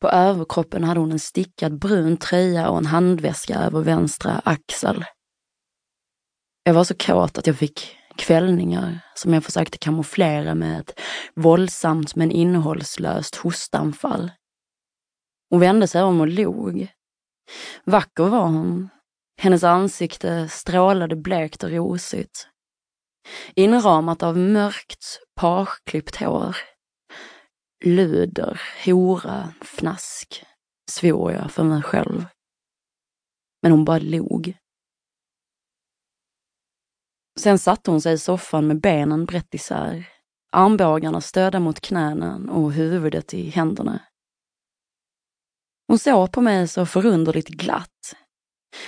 På överkroppen hade hon en stickad brun tröja och en handväska över vänstra axel. Jag var så kåt att jag fick kvällningar som jag försökte kamouflera med ett våldsamt men innehållslöst hostanfall. Hon vände sig om och log. Vacker var hon. Hennes ansikte strålade blekt och rosigt. Inramat av mörkt, parklippt hår. Luder, hora, fnask, svor jag för mig själv. Men hon bara log. Sen satte hon sig i soffan med benen brett isär, armbågarna stödda mot knäna och huvudet i händerna. Hon såg på mig så förunderligt glatt.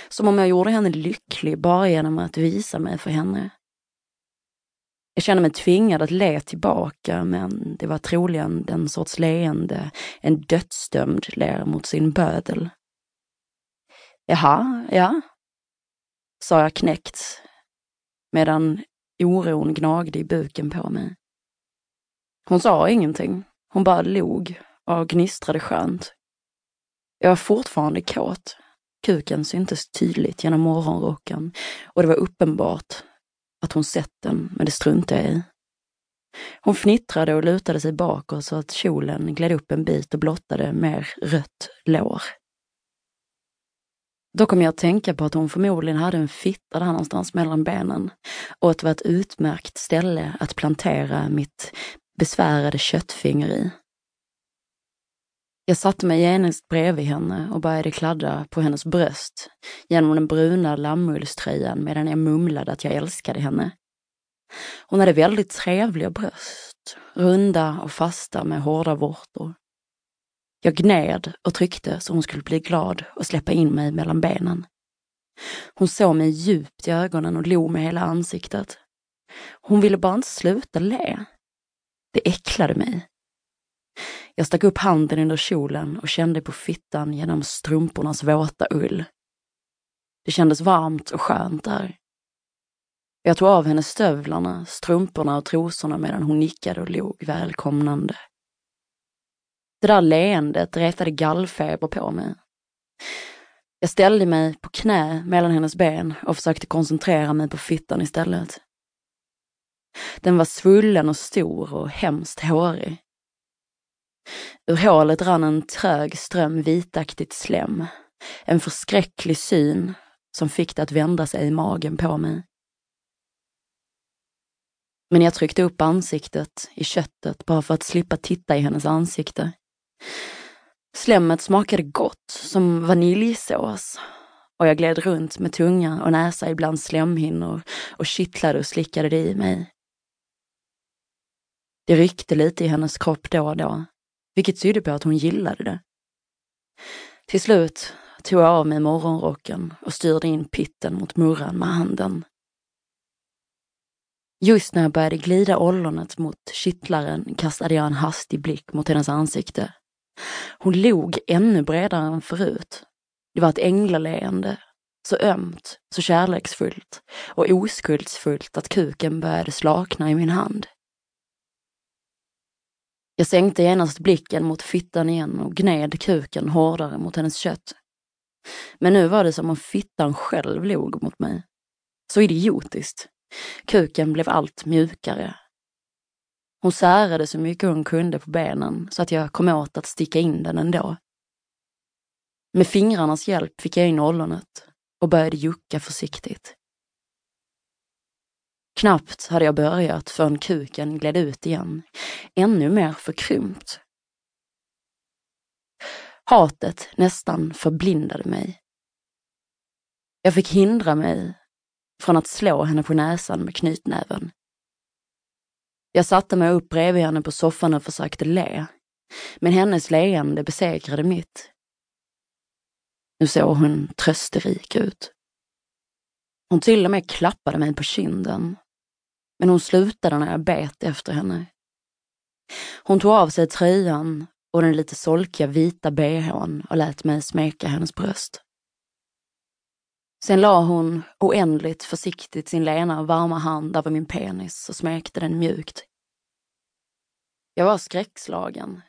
Som om jag gjorde henne lycklig bara genom att visa mig för henne. Jag kände mig tvingad att le tillbaka, men det var troligen den sorts leende en dödsdömd ler mot sin bödel. Jaha, ja, sa jag knäckt, medan oron gnagde i buken på mig. Hon sa ingenting, hon bara log och gnistrade skönt. Jag var fortfarande kåt. Kuken syntes tydligt genom morgonrocken och det var uppenbart att hon sett den, men det struntade jag i. Hon fnittrade och lutade sig bakåt så att kjolen gled upp en bit och blottade mer rött lår. Då kom jag att tänka på att hon förmodligen hade en fitta där någonstans mellan benen och att det var ett utmärkt ställe att plantera mitt besvärade köttfinger i. Jag satte mig genast bredvid henne och började kladda på hennes bröst genom den bruna lammullströjan medan jag mumlade att jag älskade henne. Hon hade väldigt trevliga bröst, runda och fasta med hårda vårtor. Jag gned och tryckte så hon skulle bli glad och släppa in mig mellan benen. Hon såg mig djupt i ögonen och log med hela ansiktet. Hon ville bara inte sluta le. Det äcklade mig. Jag stack upp handen under kjolen och kände på fittan genom strumpornas våta ull. Det kändes varmt och skönt där. Jag tog av henne stövlarna, strumporna och trosorna medan hon nickade och log välkomnande. Det där leendet retade gallfeber på mig. Jag ställde mig på knä mellan hennes ben och försökte koncentrera mig på fittan istället. Den var svullen och stor och hemskt hårig. Ur hålet rann en trög ström vitaktigt slem. En förskräcklig syn som fick det att vända sig i magen på mig. Men jag tryckte upp ansiktet i köttet bara för att slippa titta i hennes ansikte. Slemmet smakade gott, som vaniljsås. Och jag gled runt med tunga och näsa ibland slemhinnor och kittlade och slickade det i mig. Det ryckte lite i hennes kropp då och då, vilket tydde på att hon gillade det. Till slut tog jag av mig morgonrocken och styrde in pitten mot murran med handen. Just när jag började glida ollonet mot kittlaren kastade jag en hastig blick mot hennes ansikte. Hon log ännu bredare än förut. Det var ett änglaleende, så ömt, så kärleksfullt och oskuldsfullt att kuken började slakna i min hand. Jag sänkte genast blicken mot fittan igen och gned kuken hårdare mot hennes kött. Men nu var det som om fittan själv log mot mig. Så idiotiskt. Kuken blev allt mjukare. Hon särade så mycket hon kunde på benen så att jag kom åt att sticka in den ändå. Med fingrarnas hjälp fick jag in ollonet och började jucka försiktigt. Knappt hade jag börjat förrän kuken gled ut igen, ännu mer förkrympt. Hatet nästan förblindade mig. Jag fick hindra mig från att slå henne på näsan med knytnäven. Jag satte mig upp bredvid henne på soffan och försökte le, men hennes leende besegrade mitt. Nu såg hon trösterik ut. Hon till och med klappade mig på kinden. Men hon slutade när jag bet efter henne. Hon tog av sig tröjan och den lite solkiga vita bhn och lät mig smeka hennes bröst. Sen la hon oändligt försiktigt sin lena varma hand över min penis och smekte den mjukt. Jag var skräckslagen,